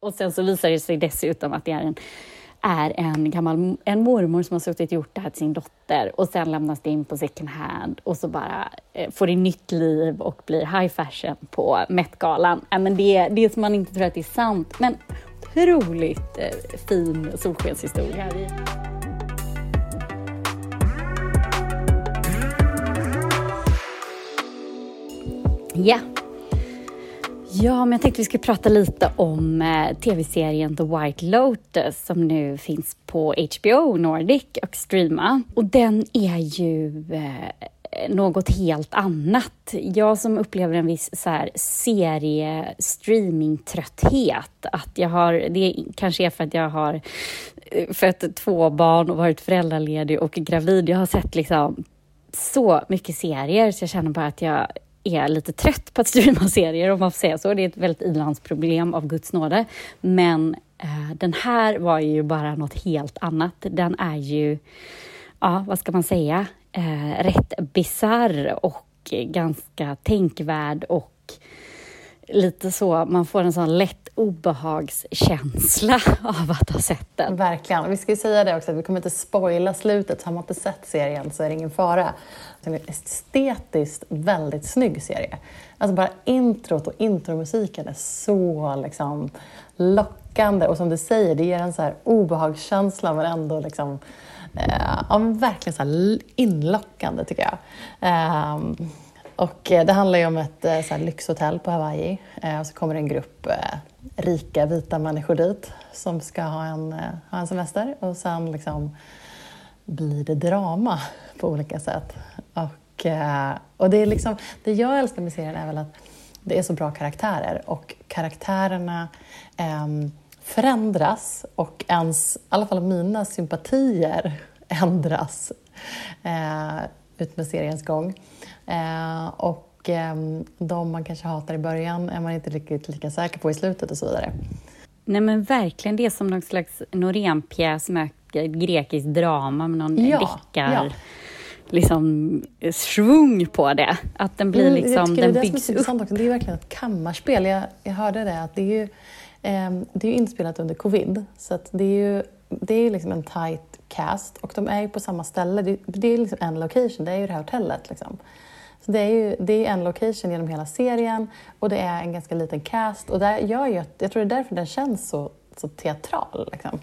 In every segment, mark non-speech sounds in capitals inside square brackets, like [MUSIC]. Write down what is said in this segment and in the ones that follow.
Och sen så visar det sig dessutom att det är en, är en gammal en mormor som har suttit och gjort det här till sin dotter och sen lämnas det in på second hand och så bara eh, får det nytt liv och blir high fashion på Met-galan. Äh, men det, det är som man inte tror att det är sant, men otroligt eh, fin solskenshistoria. Ja, Ja, men jag tänkte vi skulle prata lite om eh, tv-serien The White Lotus som nu finns på HBO Nordic och streama. Och den är ju eh, något helt annat. Jag som upplever en viss så här, serie streamingtrötthet, att jag har, det kanske är för att jag har eh, fött två barn och varit föräldraledig och gravid. Jag har sett liksom så mycket serier så jag känner bara att jag är lite trött på att streama serier, om man får säga så. Det är ett väldigt ilandsproblem av Guds nåde. Men eh, den här var ju bara något helt annat. Den är ju, ja, vad ska man säga, eh, rätt bizarr och ganska tänkvärd och lite så, man får en sån lätt obehagskänsla [LAUGHS] av att ha sett den. Verkligen. Vi ska ju säga det också, att vi kommer inte spoila slutet. Har man inte sett serien så är det ingen fara. Det är en estetiskt väldigt snygg serie. Alltså bara introt och intromusiken är så liksom lockande och som du säger, det ger en så här obehagskänsla men ändå liksom eh, ja, verkligen så inlockande tycker jag. Eh, och eh, det handlar ju om ett eh, så här, lyxhotell på Hawaii eh, och så kommer en grupp rika vita människor dit som ska ha en, ha en semester och sen liksom blir det drama på olika sätt. Och, och det, är liksom, det jag älskar med serien är väl att det är så bra karaktärer och karaktärerna eh, förändras och ens, i alla fall mina sympatier [LAUGHS] ändras eh, ut med seriens gång. Eh, och eh, de man kanske hatar i början är man inte riktigt lika säker på i slutet och så vidare. Nej men verkligen, det är som någon slags Norén-pjäs med grekiskt drama med någon ja, deckar... Ja. liksom svung på det. Att den blir liksom, mm, den det byggs upp. Också. Det är verkligen ett kammarspel. Jag, jag hörde det att det är ju eh, det är inspelat under covid, så det är ju det är liksom en tight cast och de är ju på samma ställe. Det, det är liksom en location, det är ju det här hotellet. Liksom. Så det är ju det är en location genom hela serien och det är en ganska liten cast. Och det gör ju att, jag tror det är därför den känns så, så teatral. Liksom.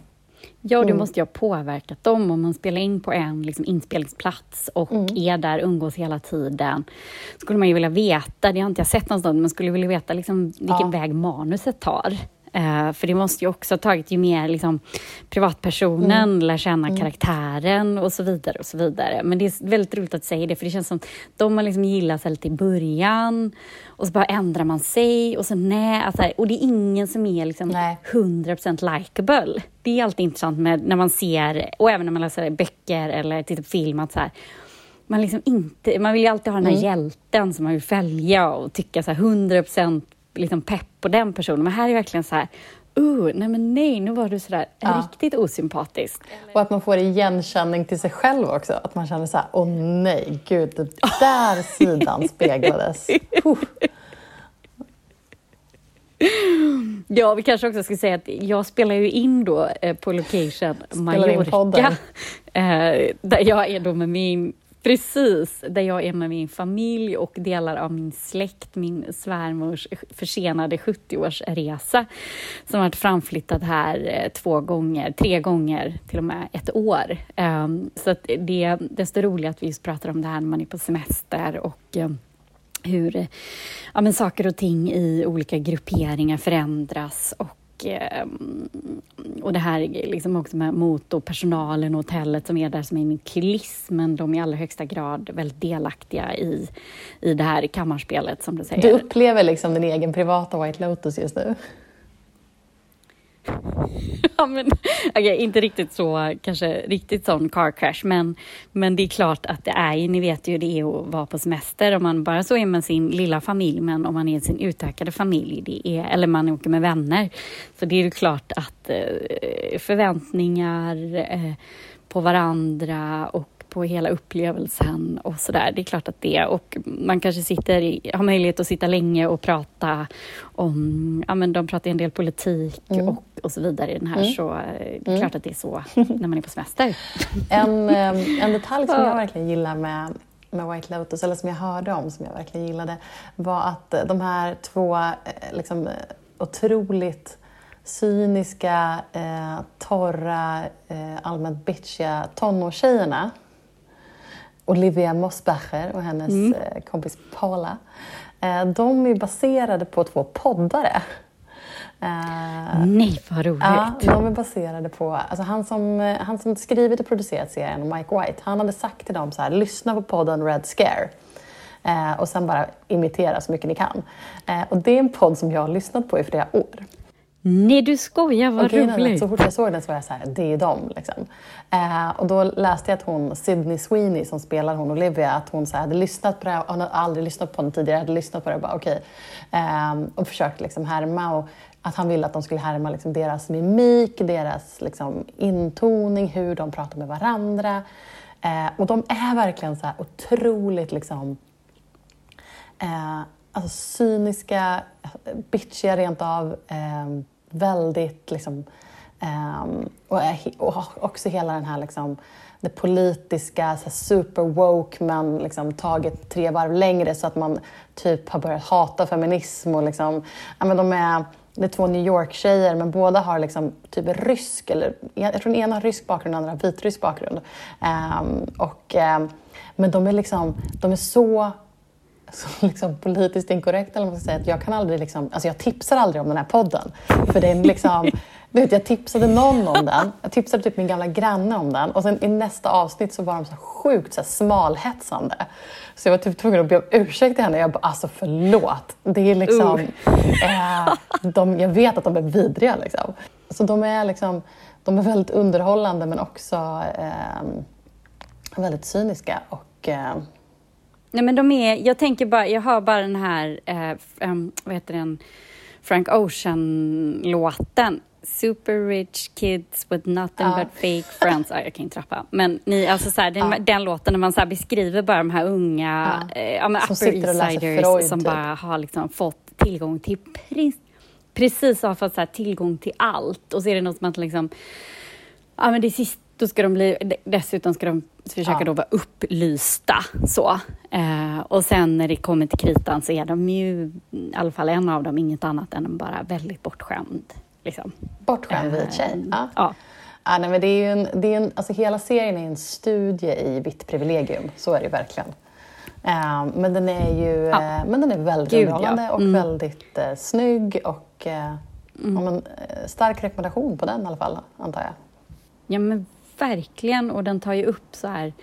Ja, det mm. måste ju ha påverkat dem om man spelar in på en liksom, inspelningsplats och mm. är där, umgås hela tiden. skulle man ju vilja veta, det har inte jag sett någonstans, men skulle vilja veta liksom, vilken ja. väg manuset tar. Uh, för det måste ju också ha tagit ju mer liksom, privatpersonen, mm. lär känna mm. karaktären och så vidare. och så vidare. Men det är väldigt roligt att säga det, för det känns som de har liksom gillat sig lite i början och så bara ändrar man sig och så nej. Alltså, och det är ingen som är liksom nej. 100% likeable. Det är alltid intressant med, när man ser, och även när man läser böcker eller tittar på film, att så här, man, liksom inte, man vill ju alltid ha den här mm. hjälten som man vill följa och tycka så här 100% liksom pepp på den personen. Men här är det verkligen så här, uh, nej men nej, nu var du sådär ja. riktigt osympatisk. Och att man får igenkänning till sig själv också. Att man känner så här, åh nej, gud, den där [LAUGHS] sidan speglades. Uh. Ja, vi kanske också ska säga att jag spelar ju in då eh, på location Mallorca. [LAUGHS] Eh, där jag är då med min Precis, där jag är med min familj och delar av min släkt, min svärmors försenade 70-årsresa som varit framflyttad här eh, två gånger, tre gånger, till och med ett år. Ehm, så det är desto roligare att vi just pratar om det här när man är på semester och eh, hur ja, men saker och ting i olika grupperingar förändras och Ehm, och det här liksom också med motorpersonalen och hotellet som är där som är en kuliss, men de är i allra högsta grad väldigt delaktiga i, i det här kammarspelet som du säger. Du upplever liksom din egen privata White Lotus just nu? [LAUGHS] ja, men, okay, inte riktigt så, kanske riktigt sån car crash, men, men det är klart att det är, ni vet ju det är att vara på semester. Om man bara så är med sin lilla familj, men om man är sin utökade familj, det är, eller man åker med vänner, så det är ju klart att eh, förväntningar eh, på varandra och på hela upplevelsen och sådär. Det är klart att det, och man kanske sitter i, har möjlighet att sitta länge och prata om, ja men de pratar en del politik mm. och, och så vidare i den här, mm. så eh, det är mm. klart att det är så när man är på semester. [LAUGHS] En, eh, en detalj som jag verkligen gillar med med White Lotus, eller som jag hörde om, som jag verkligen gillade, var att de här två liksom, otroligt cyniska, eh, torra, eh, allmänt bitchiga tonårstjejerna. Olivia Mosbacher och hennes mm. eh, kompis Paula. Eh, de är baserade på två poddare. Uh, Nej, vad roligt! Ja, de är baserade på... Alltså han, som, han som skrivit och producerat serien, Mike White, han hade sagt till dem så här, lyssna på podden Red Scare. Och sen bara imitera så mycket ni kan. Och det är en podd som jag har lyssnat på i flera år. Nej, du skojar, vad roligt! Så fort jag såg den så var jag så här, det är dem. Liksom. Eh, och då läste jag att hon, Sydney Sweeney som spelar hon Olivia, att hon så här, hade lyssnat på det hon hade aldrig lyssnat på den tidigare, hade lyssnat på det och bara okej. Okay. Eh, och försökt liksom härma. Och att han ville att de skulle härma liksom deras mimik, deras liksom intoning, hur de pratar med varandra. Eh, och de är verkligen så här otroligt liksom, eh, alltså cyniska, bitchiga rent av. Väldigt liksom, um, och, och, också hela den här liksom, det politiska, så super woke, men liksom tagit tre varv längre så att man typ har börjat hata feminism. Och liksom, ja, men de är, det är två New York-tjejer, men båda har liksom typ rysk, eller jag tror den ena har rysk bakgrund och den andra har vitrysk bakgrund. Um, och, um, men de är, liksom, de är så så [LAUGHS] liksom politiskt inkorrekt, eller man ska säga, att jag kan aldrig liksom, alltså jag tipsar aldrig om den här podden. För är liksom, [LAUGHS] du vet, jag tipsade någon om den, jag tipsade typ min gamla granne om den och sen i nästa avsnitt så var de så sjukt så smalhetsande. Så jag var typ tvungen att be om ursäkt till henne. Jag bara, alltså förlåt. Det är liksom, eh, de, jag vet att de är vidriga liksom. Så de är liksom, de är väldigt underhållande men också eh, väldigt cyniska och eh, Nej men de är, jag tänker bara, jag har bara den här, eh, um, vad heter den, Frank Ocean-låten. Super rich kids with nothing ja. but fake friends. Ah, jag kan inte rappa. Men ni, alltså så här, den, ja. den låten när man så beskriver bara de här unga ja. eh, ja, men upper east-siders som typ. bara har liksom fått tillgång till precis, precis har fått så här, tillgång till allt. Och så är det något som att liksom, ja men det sista då ska de bli, dessutom ska de försöka ja. då vara upplysta. Så. Eh, och sen när det kommer till kritan så är de ju, i alla fall en av dem, inget annat än bara väldigt bortskämd. Liksom. Bortskämd vit tjej? Eh, ja. ja. ja nej, men det är ju en, det är en, alltså hela serien är en studie i vitt privilegium, så är det ju verkligen. Eh, men den är ju ja. eh, men den är väldigt Gud, underhållande ja. mm. och väldigt eh, snygg och eh, mm. men, eh, stark rekommendation på den i alla fall, antar jag. Ja, men verkligen. Och den tar ju upp så här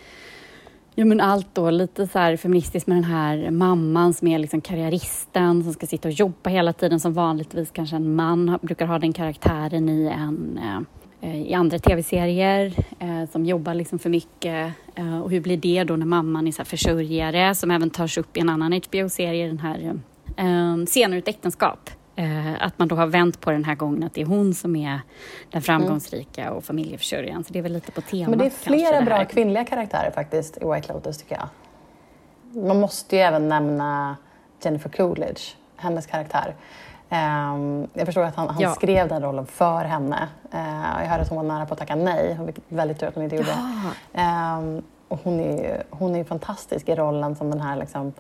Ja men allt då, lite så här feministiskt med den här mamman som är liksom karriäristen som ska sitta och jobba hela tiden som vanligtvis kanske en man brukar ha den karaktären i en eh, eh, i andra tv-serier eh, som jobbar liksom för mycket. Eh, och hur blir det då när mamman är så här försörjare som även tas upp i en annan HBO-serie, den här eh, eh Scener ur ett äktenskap. Eh, att man då har vänt på den här gången att det är hon som är den framgångsrika mm. och familjeförsörjaren. Så det är väl lite på temat. Men det är flera kanske, bra kvinnliga karaktärer faktiskt i White Lotus tycker jag. Man måste ju även nämna Jennifer Coolidge, hennes karaktär. Um, jag förstår att han, han ja. skrev den rollen för henne. Uh, jag hörde att hon var nära på att tacka nej, vilket väldigt tur att hon inte gjorde. Ja. Um, och hon är, hon är fantastisk i rollen som den här, liksom,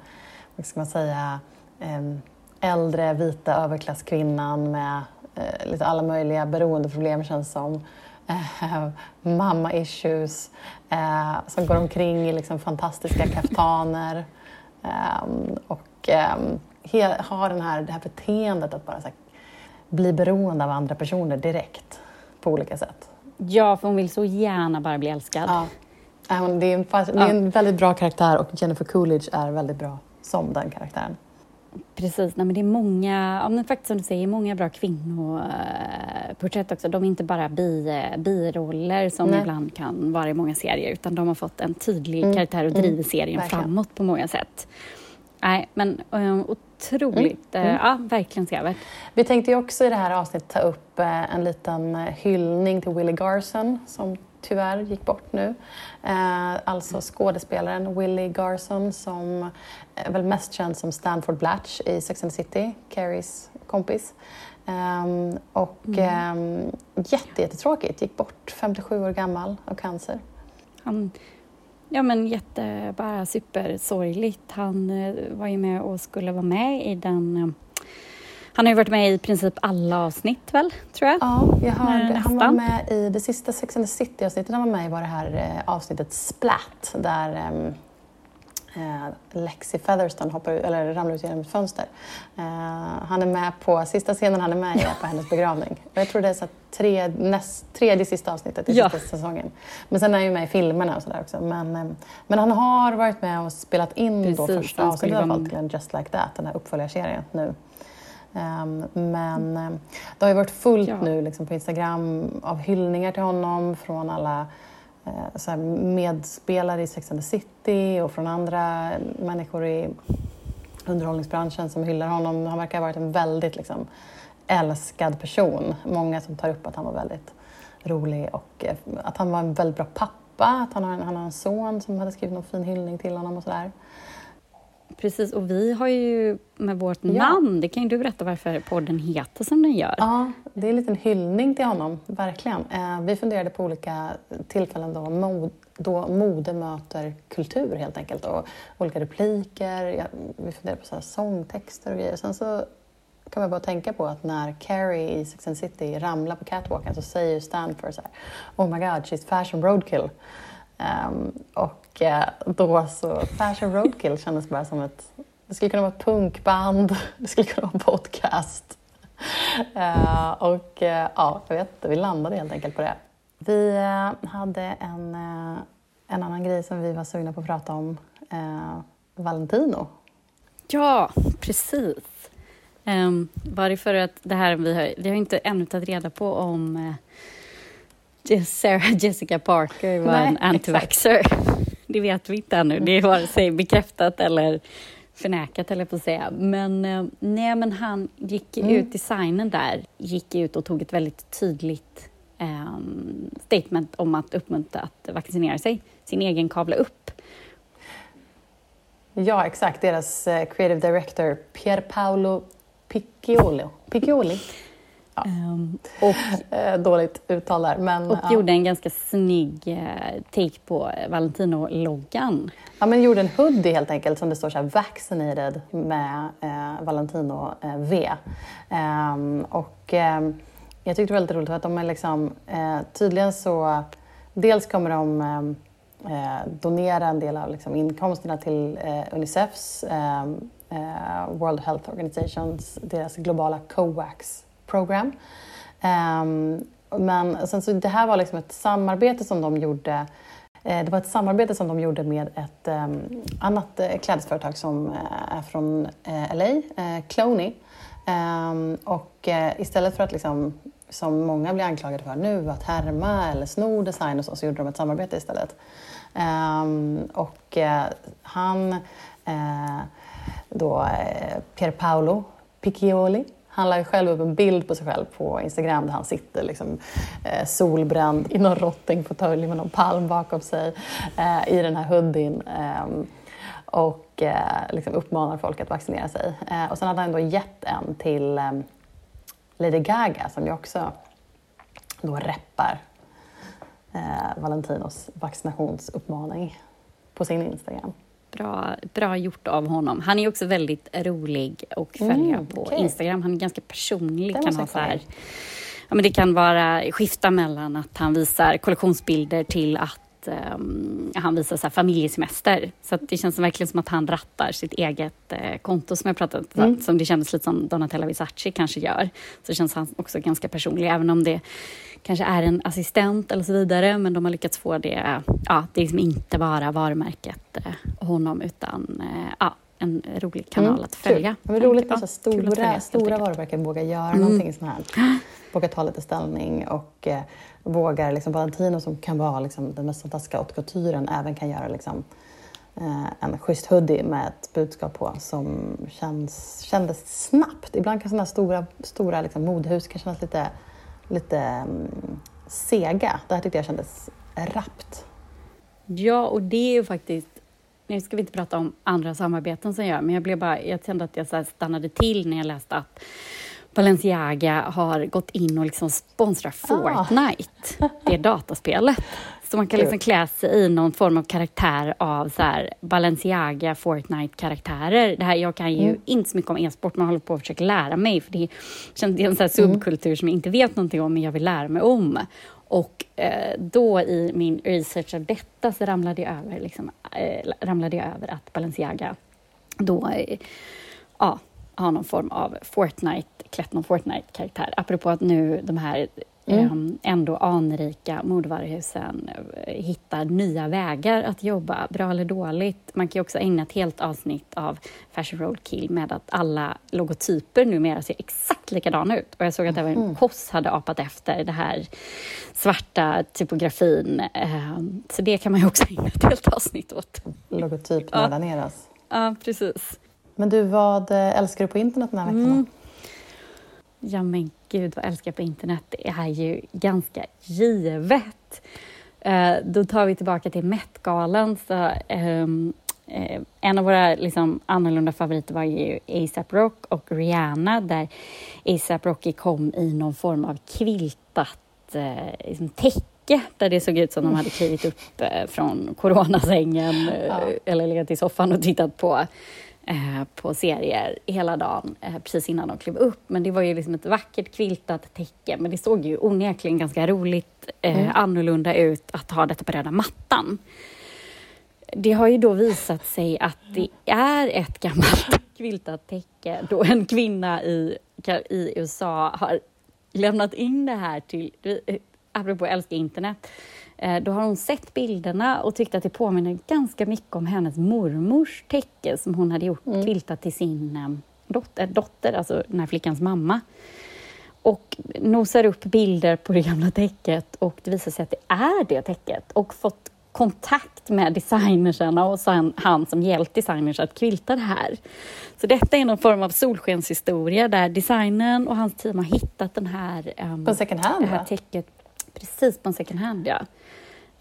vad ska man säga, um, äldre vita överklasskvinnan med eh, lite alla möjliga beroendeproblem känns som. Eh, mamma issues eh, som går omkring i liksom fantastiska kaftaner ehm, och ehm, har den här, det här beteendet att bara här, bli beroende av andra personer direkt på olika sätt. Ja, för hon vill så gärna bara bli älskad. Ja. Det är, en, det är en väldigt bra karaktär och Jennifer Coolidge är väldigt bra som den karaktären. Precis, nej, men det är många, ja, men faktiskt som du säger, många bra kvinnoporträtt också. De är inte bara bi, biroller som nej. ibland kan vara i många serier, utan de har fått en tydlig mm. karaktär och mm. driver serien mm. framåt på många sätt. Nej, men um, otroligt, mm. Uh, ja, verkligen sevärt. Vi tänkte ju också i det här avsnittet ta upp uh, en liten hyllning till Willie Garson som tyvärr gick bort nu. Eh, alltså skådespelaren Willie Garson som är väl mest känd som Stanford Blatch i Sex and the City, Carries kompis. Um, och mm. um, jätte, jättetråkigt, gick bort 57 år gammal av cancer. Han, ja men jätte, bara supersorgligt. Han uh, var ju med och skulle vara med i den uh, han har ju varit med i princip alla avsnitt väl, tror jag? Ja, jag hörde. Han var med i det sista Sex and the City-avsnittet han var med i var det här eh, avsnittet Splat där um, eh, Lexi Featherstone hoppar ut, eller ramlar ut genom ett fönster. Eh, han är med på, sista scenen han är med i på hennes begravning. Jag tror det är så tre, näst, tredje sista avsnittet i ja. sista säsongen. Men sen är han ju med i filmerna och sådär också. Men, eh, men han har varit med och spelat in Precis, då första avsnittet en Just Like That, den här uppföljarserien nu. Um, men um, det har ju varit fullt ja. nu liksom, på Instagram av hyllningar till honom från alla Eh, så medspelare i Sex and the City och från andra människor i underhållningsbranschen som hyllar honom. Han verkar ha varit en väldigt liksom, älskad person. Många som tar upp att han var väldigt rolig och eh, att han var en väldigt bra pappa. Att han har en, han har en son som hade skrivit någon fin hyllning till honom och sådär. Precis, och vi har ju med vårt ja. namn, det kan ju du berätta varför podden heter som den gör. Ja, det är en liten hyllning till honom, verkligen. Eh, vi funderade på olika tillfällen då, mod, då mode möter kultur helt enkelt. Och olika repliker, vi funderade på så här sångtexter och grejer. Sen så kan man bara tänka på att när Carrie i Sex and City ramlar på catwalken så säger Stanford så här, Oh my god, she's fashion roadkill. Um, och uh, då så, Fashion Roadkill kändes bara som ett, det skulle kunna vara ett punkband, det skulle kunna vara en podcast. Uh, och uh, ja, jag vet inte, vi landade helt enkelt på det. Vi hade en, en annan grej som vi var sugna på att prata om, Valentino. Ja, precis. Um, bara för att det här, vi har, vi har inte ännu tagit reda på om Sarah [LAUGHS] Jessica Parker var Nej, en antivaxxer. Det vet vi inte ännu. Det är vare sig bekräftat eller förnekat, eller på att säga. Men, eh, nej, men han gick mm. ut, designen där, gick ut och tog ett väldigt tydligt um, statement om att uppmuntra att vaccinera sig. Sin egen kavla upp. Ja, exakt. Deras uh, creative director Pier Paolo Piccioli. Piccioli Ja. Um, och, eh, Dåligt uttal där. Men, och ja. gjorde en ganska snygg eh, take på Valentino-loggan. Ja, men gjorde en hoodie helt enkelt som det står så här “vaccinated” med eh, Valentino eh, V. Um, och ehm, jag tyckte det var väldigt roligt för att de är liksom, eh, tydligen så, dels kommer de eh, donera en del av liksom, inkomsterna till Unicefs, World Health Organizations, deras globala COVAX program. Um, men sen så, det här var liksom ett samarbete som de gjorde eh, det var ett samarbete som de gjorde med ett um, annat eh, uh, klädesföretag som uh, är från uh, LA, Cloney. Um, och istället för att, liksom, som många blir anklagade för nu, att härma eller sno design och så, så gjorde de ett samarbete istället. Um, och han, då Pier Paolo Piccioli, han la ju själv upp en bild på sig själv på Instagram där han sitter liksom, eh, solbränd i någon rottingfåtölj med någon palm bakom sig eh, i den här hoodien eh, och eh, liksom uppmanar folk att vaccinera sig. Eh, och sen hade han då gett en till ehm, Lady Gaga som ju också då reppar eh, Valentinos vaccinationsuppmaning på sin Instagram. Bra, bra gjort av honom. Han är också väldigt rolig att följa mm, på okay. Instagram. Han är ganska personlig. kan ha så här, ja, men det kan vara skifta mellan att han visar kollektionsbilder till att um, han visar så här familjesemester. Så det känns verkligen som att han rattar sitt eget uh, konto som jag pratat om, mm. som det kändes lite som Donatella Visacci kanske gör. Så känns han också ganska personlig, även om det kanske är en assistent eller så vidare, men de har lyckats få det, ja, det är liksom inte bara varumärket uh, honom, utan uh, ja, en rolig kanal mm, att följa. Är roligt att stora, följa, stora varumärken vågar göra mm. någonting sånt här. Vågar ta lite ställning och eh, vågar, liksom, Valentino som kan vara liksom, den mest fantastiska haute couturen, även kan göra liksom, eh, en schysst hoodie med ett budskap på som känns, kändes snabbt. Ibland kan sådana stora, stora liksom, modehus kan kännas lite, lite um, sega. Det här tyckte jag kändes rappt. Ja, och det är ju faktiskt... Nu ska vi inte prata om andra samarbeten som gör, men jag, blev bara, jag kände att jag så stannade till när jag läste att Balenciaga har gått in och liksom sponsrar ah. Fortnite, ah. det dataspelet. Så man kan liksom klä sig i någon form av karaktär av så här Balenciaga Fortnite-karaktärer. Det här, jag kan ju mm. inte så mycket om e-sport, men håller på att försöka lära mig, för det är, det är en så mm. subkultur som jag inte vet någonting om, men jag vill lära mig om. Och eh, då i min research av detta så ramlade jag över, liksom, eh, ramlade jag över att Balenciaga då eh, ja, har någon form av Fortnite, klätt någon Fortnite-karaktär. Apropå att nu de här mm. Ändå anrika modevaruhusen eh, hittar nya vägar att jobba, bra eller dåligt. Man kan ju också ägna ett helt avsnitt av Fashion Roadkill med att alla logotyper numera ser exakt likadana ut. Och jag såg att även mm. Koss hade apat efter det här svarta typografin. Ehm, så det kan man ju också [LAUGHS] ägna ett helt avsnitt åt. Logotyp ja. Ja, precis. Men du, vad eh, älskar du på internet den här veckan? Mm. Ja men gud vad jag älskar på internet, det är ju ganska givet. Uh, då tar vi tillbaka till Met-galan. Um, uh, en av våra liksom, annorlunda favoriter var ju ASAP Rock och Rihanna där ASAP Rocky kom i någon form av kviltat uh, liksom, täcke där det såg ut som de hade klivit upp från coronasängen ja. eller legat i soffan och tittat på eh, på serier hela dagen eh, precis innan de klev upp. Men det var ju liksom ett vackert kviltat täcke, men det såg ju onekligen ganska roligt eh, mm. annorlunda ut att ha detta på röda mattan. Det har ju då visat sig att det är ett gammalt [LAUGHS] kviltat täcke då en kvinna i, i USA har lämnat in det här till, eh, apropå älska internet, då har hon sett bilderna och tyckte att det påminner ganska mycket om hennes mormors täcke som hon hade gjort, mm. kviltat till sin eh, dotter, dotter, alltså den här flickans mamma. Och nosar upp bilder på det gamla täcket och det visar sig att det är det täcket och fått kontakt med designersarna och sen han som hjälpt designers att kvilta det här. Så detta är någon form av solskenshistoria där designern och hans team har hittat den här, um, på second hand, det här täcket precis på en second hand. Ja.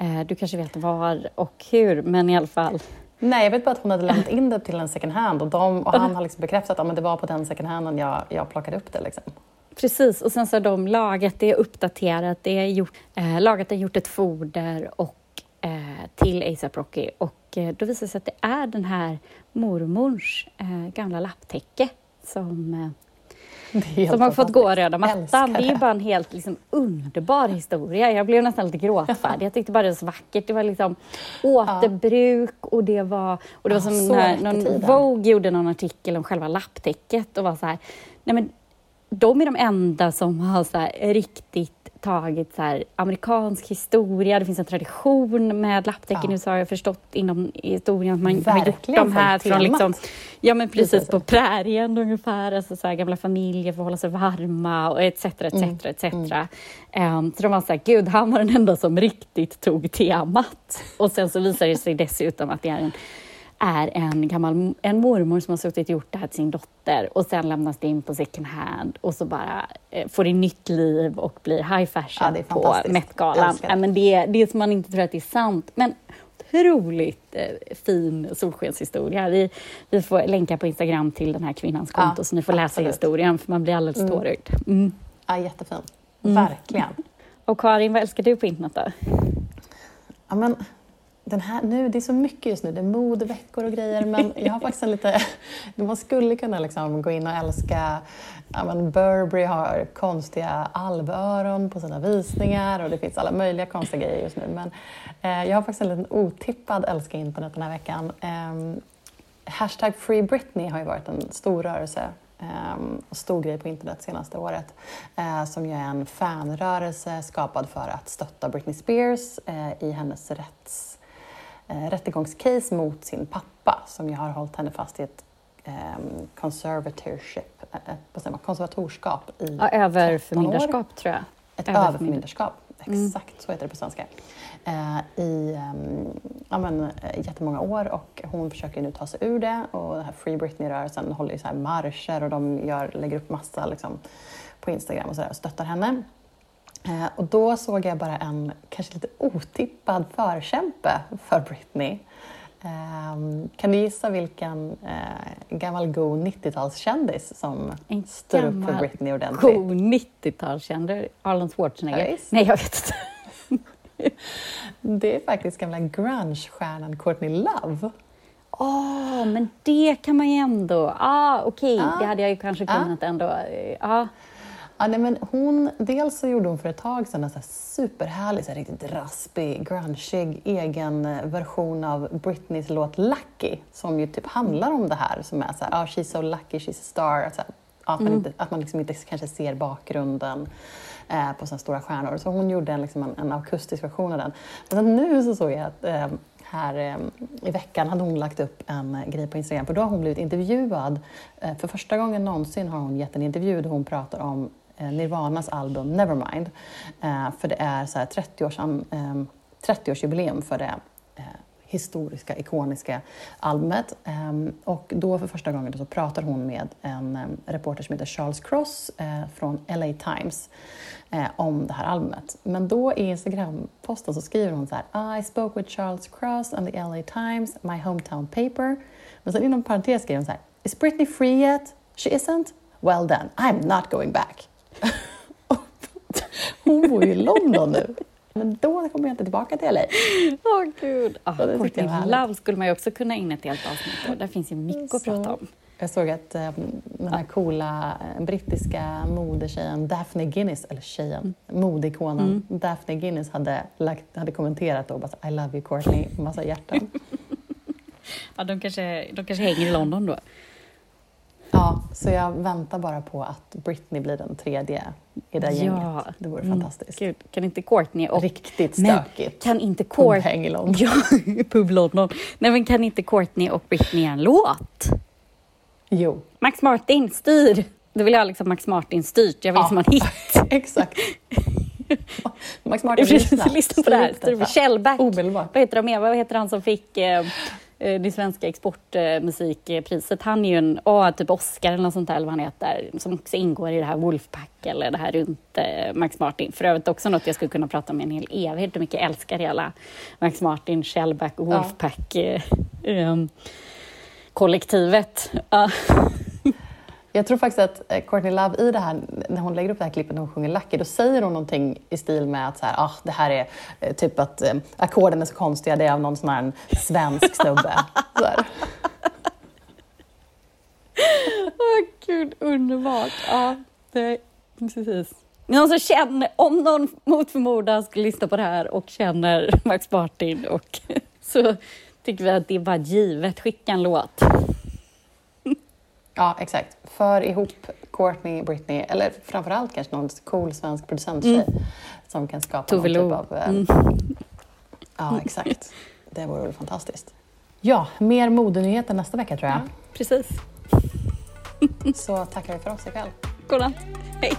Eh, du kanske vet var och hur, men i alla fall. Nej, jag vet bara att hon hade lämnat in det till en second hand och, de, och han har liksom bekräftat att det var på den second handen jag, jag plockade upp det. Liksom. Precis, och sen så har de lagat det, uppdaterat det, gjort, eh, lagat det, gjort ett foder och, eh, till ASAP Rocky och eh, då visar det sig att det är den här mormors eh, gamla lapptäcke som eh, som har fått gå röda mattan. Det är bara en helt liksom, underbar historia. Jag blev nästan lite gråtfärdig. Jag tyckte bara det var så vackert. Det var liksom återbruk och det var, och det var som när någon Vogue gjorde någon artikel om själva lapptäcket och var så här, nej men de är de enda som har så riktigt tagit så här, amerikansk historia, det finns en tradition med lapptäcken ja. i USA, har jag förstått inom historien, att man Verkligen har gjort de här från liksom, ja men precis, precis på prärien ungefär, alltså så här, gamla familjer att hålla sig varma och etc. etc. Mm. etc. Mm. Um, så de var så här, gud, han var den enda som riktigt tog temat. Och sen så visar det sig dessutom att det är en är en gammal en mormor som har suttit och gjort det här till sin dotter och sen lämnas det in på second hand och så bara eh, får det nytt liv och blir high fashion ja, på Met-galan. Ja, men det, det är som man inte tror att det är sant. Men otroligt eh, fin solskenshistoria. Vi, vi får länka på Instagram till den här kvinnans konto ja, så ni får läsa absolut. historien för man blir alldeles mm. tårögd. Mm. Ja, jättefin. Mm. Verkligen. Och Karin, vad älskar du på internet då? Ja, men den här, nu, det är så mycket just nu, det är modeveckor och grejer, men jag har faktiskt en lite... [LAUGHS] Man skulle kunna liksom gå in och älska... Ja, men Burberry har konstiga alvöron på sina visningar och det finns alla möjliga konstiga grejer just nu. Men eh, jag har faktiskt en liten otippad älska internet den här veckan. Eh, hashtag Free Britney har ju varit en stor rörelse Um, stor grej på internet senaste året uh, som ju är en fanrörelse skapad för att stötta Britney Spears uh, i hennes rätts eh, rättegångscase mot sin pappa som ju har hållit henne fast i ett eh, conservatorship, ett eh, konservatorskap i ja, Överförmyndarskap tror jag. Ett överförmyndarskap, mm. exakt så heter det på svenska. Eh, I um, ja, men, eh, jättemånga år och hon försöker nu ta sig ur det och den här Free Britney-rörelsen håller ju så här marscher och de gör, lägger upp massa liksom, på Instagram och, så där, och stöttar henne. Eh, och då såg jag bara en kanske lite otippad förkämpe för Britney. Um, kan du gissa vilken uh, gammal god 90-talskändis som En står upp för gammal Britney ordentligt? God 90-talskändare, Arnold Schwarzenegger. Ja. Nej, jag vet inte. Det är faktiskt gamla grunge-stjärnan Courtney Love. Åh, men det kan man ju ändå... Ah, Okej, Ah. det hade jag ju kanske Ah. kunnat ändå... eh, Ja, nej, men hon, dels så gjorde hon för ett tag sedan en så här superhärlig, så här riktigt raspig, grungeig egen eh, version av Britneys låt Lucky som ju typ handlar om det här som är så här, ah, she's so lucky, she's a star. Att, här, att man, inte, att man liksom inte kanske ser bakgrunden eh, på sådana stora stjärnor. Så hon gjorde en, liksom en, en akustisk version av den. Men nu så såg jag att eh, här eh, i veckan hade hon lagt upp en eh, grej på Instagram för då har hon blivit intervjuad. Eh, för första gången någonsin har hon gett en intervju där hon pratar om Eh, Nirvanas album Nevermind. Eh, för det är 30-årsjubileum eh, 30 för det historiska, ikoniska albumet. Och då för första gången så pratar hon med en reporter som heter Charles Cross från LA Times om det här albumet. Men då i Instagram-posten så skriver hon så här ah, I spoke with Charles Cross and the LA Times, my hometown paper. Men sen inom parentes skriver hon så här Is Britney free yet? She isn't? Well then, I'm not going back hon bor ju i London nu. Men då kommer jag inte tillbaka till LA. Åh gud. Ah, Ja, det tyckte jag Courtney. Love skulle man ju också kunna ägna ett helt avsnitt åt. Där finns ju mycket att Så- prata om. Jag såg att eh, den här coola eh, brittiska modetjejen Daphne Guinness, eller tjejen, modeikonen Daphne Guinness hade, lagt, hade kommenterat då bara så, I love you Courtney, massa hjärtan. [LAUGHS] Ja, de, kanske, de kanske hänger i London då. Ja, så jag väntar bara på att Britney blir den tredje i det Ja. gänget. Det vore Mm, fantastiskt. Gud, kan inte Courtney och... Riktigt Men stökigt. kan inte Courtney... London. [LAUGHS] Ja, Pub London. Nej, men kan inte Courtney och Britney en låt? Jo, Max Martin, styr! Då vill jag liksom Max Martin styrt. Jag vill Ja. ha en hit. exakt. [LAUGHS] Max Martin, Lyssna, lyssna på det här. Detta. Shellback. Omedelbart. Vad heter de mer? Vad heter han som fick eh, det svenska exportmusikpriset? Han är ju en, åh, typ Oscar eller något sånt där, eller vad han heter, som också ingår i det här Wolfpack eller det här runt eh, Max Martin. För övrigt också något jag skulle kunna prata om i en hel evighet, hur mycket jag älskar hela Max Martin, Shellback och Ja. Wolfpack eh, em, kollektivet. Ja. Jag tror faktiskt att eh, Courtney Love i det här, när hon lägger upp det här klippet när hon sjunger Lucky, då säger hon någonting i stil med att så här, ah, det här är eh, typ att eh, ackorden är så konstiga, det är av någon sån här svensk snubbe. [LAUGHS] Så här. Åh gud, underbart. Ja, det, precis. Någon som känner, om någon mot förmodan skulle lyssna på det här och känner Max Martin och [LAUGHS] så tycker vi att det är bara givet. Skicka en låt. Ja, exakt. För ihop Courtney, Britney, eller framförallt kanske någon cool svensk producenttjej som kan skapa Tove någon typ av... eh, Mm. Ja, exakt. Det vore väl fantastiskt. Ja, mer modenyheter nästa vecka tror jag. Precis. [LAUGHS] Så tackar vi för oss ikväll. Godnatt. Hej.